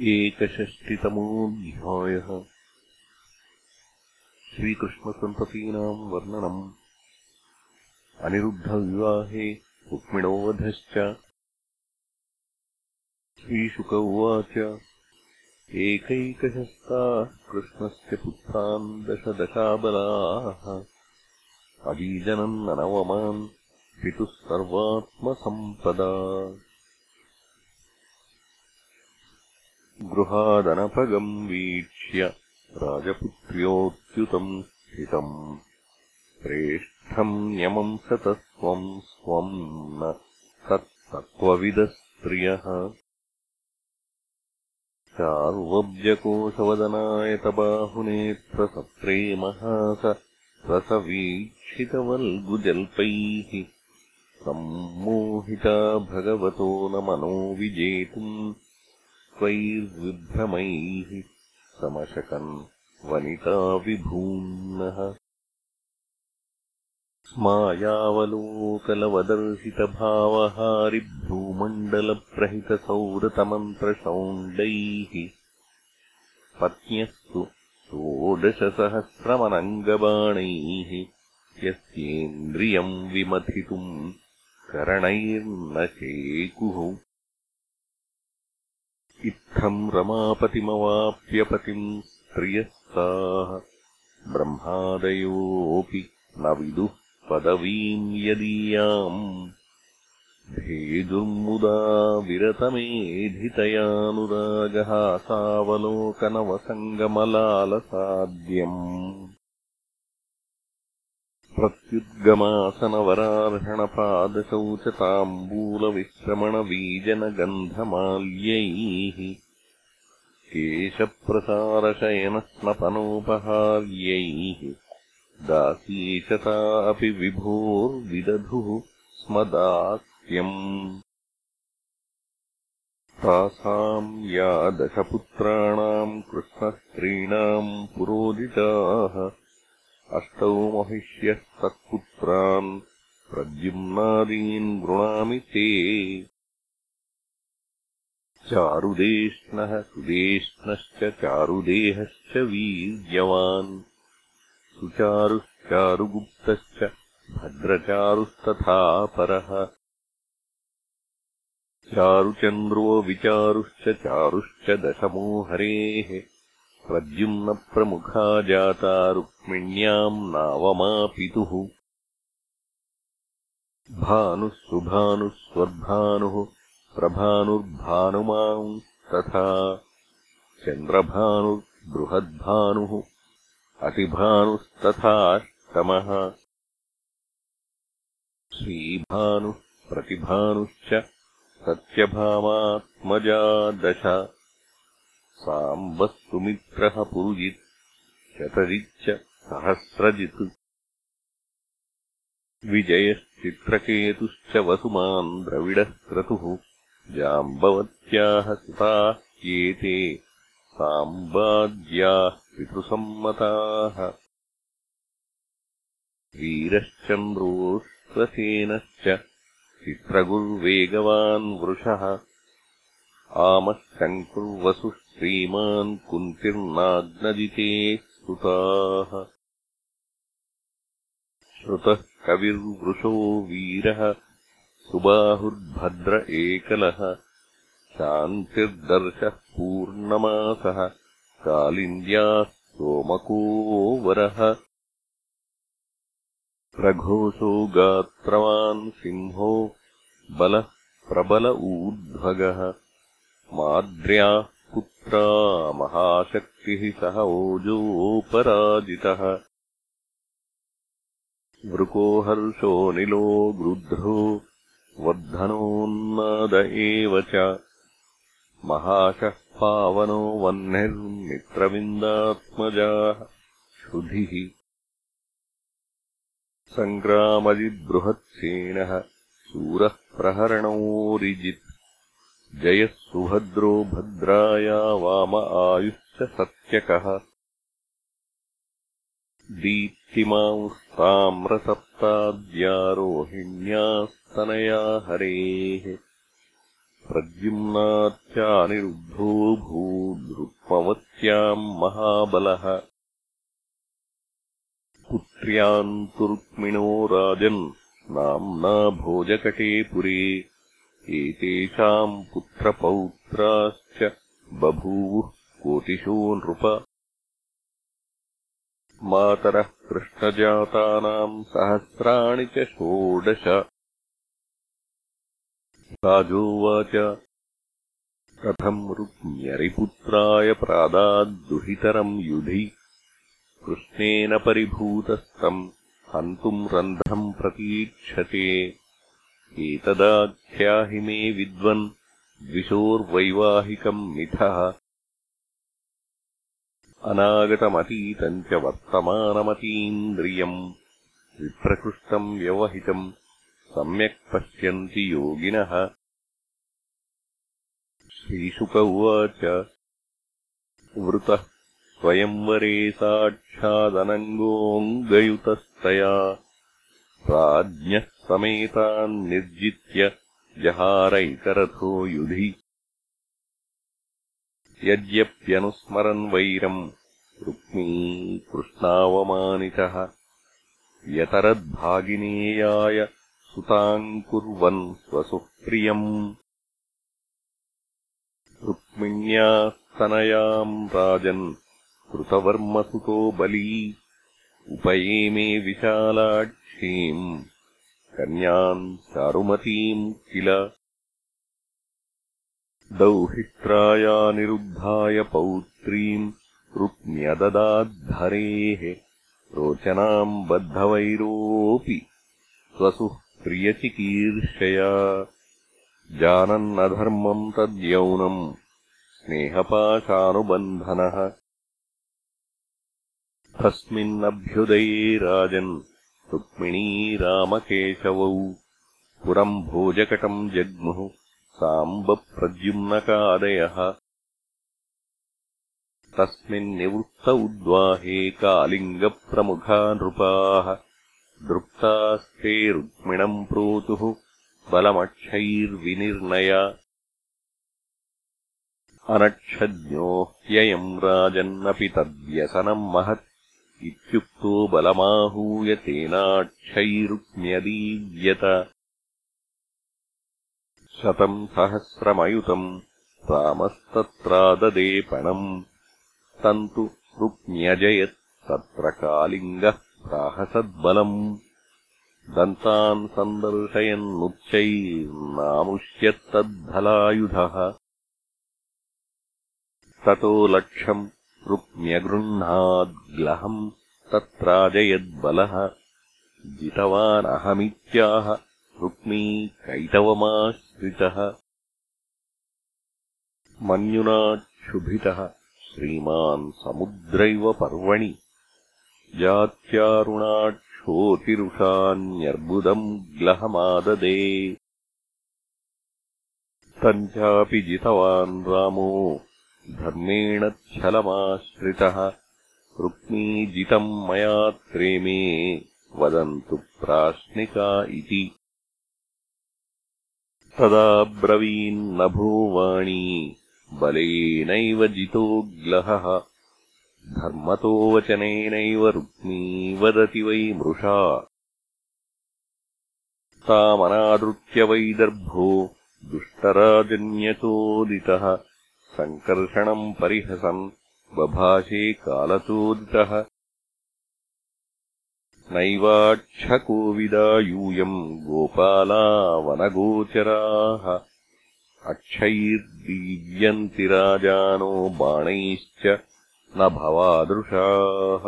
एकषष्टितमोऽध्यायः श्रीकृष्णसन्ततीनाम् वर्णनम्। अनिरुद्धविवाहे रुक्मिणोवधश्च। श्रीशुक उवाच। एकैकशस्ताः कृष्णस्य पुत्रान् दशदशाबलाः। अजीजनम् ननवमान् पितुः सर्वात्मसम्पदा गृहादनपगम् वीक्ष्य राजपुत्र्योऽच्युतम् स्थितम् प्रेष्ठम् न्यमम् सतस्त्वम् स्वम् न तत्सत्त्वविदस्त्रियः चार्वब्जकोशवदनायतबाहुनेत्रसत्रे महास रसवीक्षितवल्गुजल्पैः सम्मोहिता भगवतो न मनो विजेतुम् त्वैर्विभ्रमैः समशकन् वनिताविभून्नः स्मायावलोकलवदर्शितभावहारिभ्रूमण्डलप्रहितसौरतमन्त्रशौण्डैः पत्न्यस्तु षोडशसहस्रमनङ्गबाणैः। यस्येन्द्रियम् विमथितुम् करणैर्न शेकुः इत्थम् रमापतिमवाप्यपतिम् स्त्रियस्ताः। ब्रह्मादयोऽपि न विदुः पदवीम् यदीयाम्। भेदुर्मुदा विरतमेधितयानुरागः सावलोकनवसङ्गमलालसाद्यम् प्रत्युद्गमासनवरार्षणपादशौचताम्बूलविश्रमणवीजनगन्धमाल्यैः केशप्रसारशयनस्नपनोपहार्यैः। दासीशता अपि विभोर्विदधुः स्म दास्यम् तासाम् या दशपुत्राणाम् कृष्णस्त्रीणाम् पुरोदिताः अष्टौ महिष्यः तत्पुत्रान् प्रद्युम्नादीन् गृणामि ते। चारुदेष्णः सुदेष्णश्च चारुदेहश्च वीर्यवान्। सुचारुश्चारुगुप्तश्च भद्रचारुस्तथा परः। चारुचन्द्रो विचारुश्च चारुश्च दशमो हरेः प्रद्युम्नप्रमुखा जाता रुक्मिण्याम् नावमापितुः। भानुः सुभानुः स्वर्भानुः प्रभानुर्भानुमाम् तथा चन्द्रभानुर्बृहद्भानुः अतिभानुस्तथाष्टमः श्रीभानुः प्रतिभानुश्च सत्यभामात्मजा दश साम्बः सुमित्रः पुरुजित् शतजिच्च सहस्रजित्। विजयश्चित्रकेतुश्च वसुमान् द्रविडः क्रतुः जाम्बवत्याः सुताः एते साम्बाद्याः पितृसम्मताः। चित्रगुर्वेगवान् वृषः आमः शङ्कुर्वसुः श्रीमान् कुन्तिर्नाग्नजिते स्तुताः श्रुतः कविर्वृषो वीरः सुबाहुर्भद्र एकलः शान्तिर्दर्शः पूर्णमासः कालिन्द्याः सोमको वरः प्रघोषो गात्रवान् सिंहो बलः प्रबल ऊर्ध्वगः माद्र्याः पुत्रा महाशक्तिः सह ओजोपराजितः। वृको हर्षो निलो गृध्रो वर्धनोन्नाद एव च। महाशः पावनो वह्निर्मित्रविन्दात्मजाः श्रुधिः सङ्ग्रामजिद्बृहत्सेनः शूरः प्रहरणोरिजित् जयः सुभद्रो भद्राया वाम आयुश्च सत्यकः। दीप्तिमांस्ताम्रसप्ताद्या रोहिण्यास्तनया हरेः। प्रद्युम्नात्यानिरुद्धो भूद्रुक्मवत्याम् महाबलः। पुत्र्याम् तु रुक्मिणो राजन् नाम्ना भोजकटे पुरे एतेषाम् पुत्रपौत्राश्च बभूवुः कोटिशो नृप मातरः कृष्णजातानाम् सहस्राणि च षोडश। राजोवाच। कथम् रुक्म्यरिपुत्राय प्रादाद्दुहितरम् युधि। कृष्णेन परिभूतस्तम् हन्तुम् रन्ध्रम् प्रतीक्षते एतदाख्याहि मे विद्वन् द्विषोर्वैवाहिकम् मिथः। अनागतमतीतम् च वर्तमानमतीन्द्रियम् विप्रकृष्टम् व्यवहितम् सम्यक् पश्यन्ति योगिनः। श्रीशुक उवाच। वृतः स्वयंवरे साक्षादनङ्गोऽङ्गयुतस्तया। राज्ञः समेतान्निर्जित्य जहारैकरथो युधि। यद्यप्यनुस्मरन् वैरम् रुक्मी कृष्णावमानितः। यतरद्भागिनेयाय सुताम् कुर्वन् स्वसुप्रियम्। रुक्मिण्यास्तनयाम् राजन् कृतवर्मसुतो बली। उपयेमे विशालाक्षीम् कन्याम् चारुमतीम् किल? दौहित्रायानिरुद्धाय पौत्रीम् रुक्म्यददाद्धरेः रोचनाम् बद्धवैरोऽपि स्वसुः प्रियचिकीर्षया जानन्नधर्मम् तद्यौनम् स्नेहपाशानुबन्धनः। तस्मिन्नभ्युदये राजन् रुक्मिणी रामकेशवौ। पुरम् भोजकटम् जग्मुः। साम्बप्रद्युम्नकादयः। तस्मिन्निवृत्त उद्वाहे कालिङ्गप्रमुखा नृपाः दृप्तास्ते रुक्मिणम् प्रोतुः बलमक्षैर्विनिर्णय। अनक्षज्ञो ह्ययम् राजन्नपि तद्व्यसनम् महत् इत्युक्तो बलमाहूय तेनाक्षैरुक्म्यदीव्यत शतम् सहस्रमयुतम् रामस्तत्राददेपणम् तम् तु रुक्म्यजयत् तत्र कालिङ्गः प्राहसद्बलम् दन्तान् सन्दर्शयन्नुच्चैर्नामुष्यत्तद्धलायुधः। ततो लक्षम् रुक्म्यगृह्णाद्ग्लहम् तत्राजयद्बलः। जितवानहमित्याह रुक्मी कैटवमाश्रितः मन्युनाक्षुभितः श्रीमान् समुद्रैव पर्वणि। जात्यारुणाक्षोतिरुषान्यर्बुदम् ग्लहमाददे। तम् चापि जितवान् रामो धर्मेण छलमाश्रितः रुक्मीजितम् मया त्रेमे वदन्तु प्राश्निका इति। तदा ब्रवीन्नभो वाणी बलेनैव जितोऽग्लहः धर्मतो वचनेनैव रुक्मी वदति वै मृषा। तामनादृत्य वैदर्भो दुष्टराजन्यचोदितः सङ्कर्षणम् परिहसन् बभाषे कालचोदितः नैवाक्षकोविदा यूयम् गोपाला वनगोचराः अक्षैर्दीव्यन्ति राजानो बाणैश्च न भवादृशाः।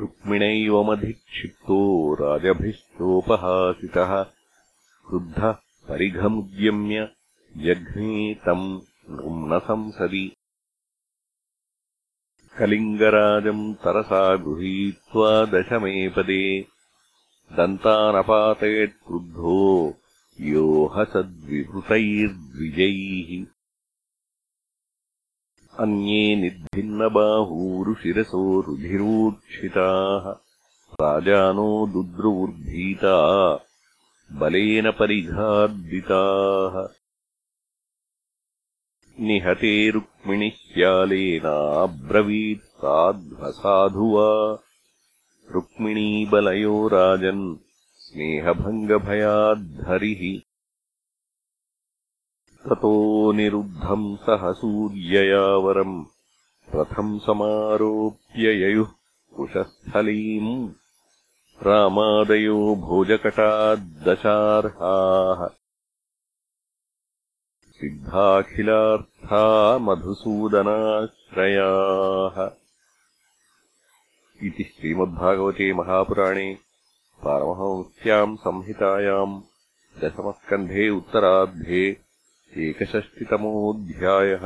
रुक्मिणैवमधिक्षिप्तो राजभिश्चोपहासितः क्रुद्धः परिघमुद्यम्य जघ्ने तम् नृम्नसंसदि कलिङ्गराजम् तरसा गृहीत्वा दशमेपदे दन्तानपातयत्क्रुद्धो यो हसद्विहृतैर्द्विजैः अन्ये निद्भिन्नबाहूरुशिरसो रुधिरोक्षिताः राजानो दुद्रुवुर्भीता बलेन परिघाद्दिताः निहते रुक्मिणिश्यालेनाब्रवीत् साध्वसाधु वा रुक्मिणीबलयो राजन् स्नेहभङ्गभयाद्धरिः। ततो निरुद्धम् सह सूर्यया वरम् रथम् समारोप्य ययुः कुशस्थलीम्। रामादयो भोजकटाद्दशार्हाः सिद्धाखिलार्था मधुसूदनाश्रयाः इति श्रीमद्भागवते महापुराणे पारमहंस्याम् संहितायाम् दशमस्कन्धे उत्तरार्धे एकषष्टितमोऽध्यायः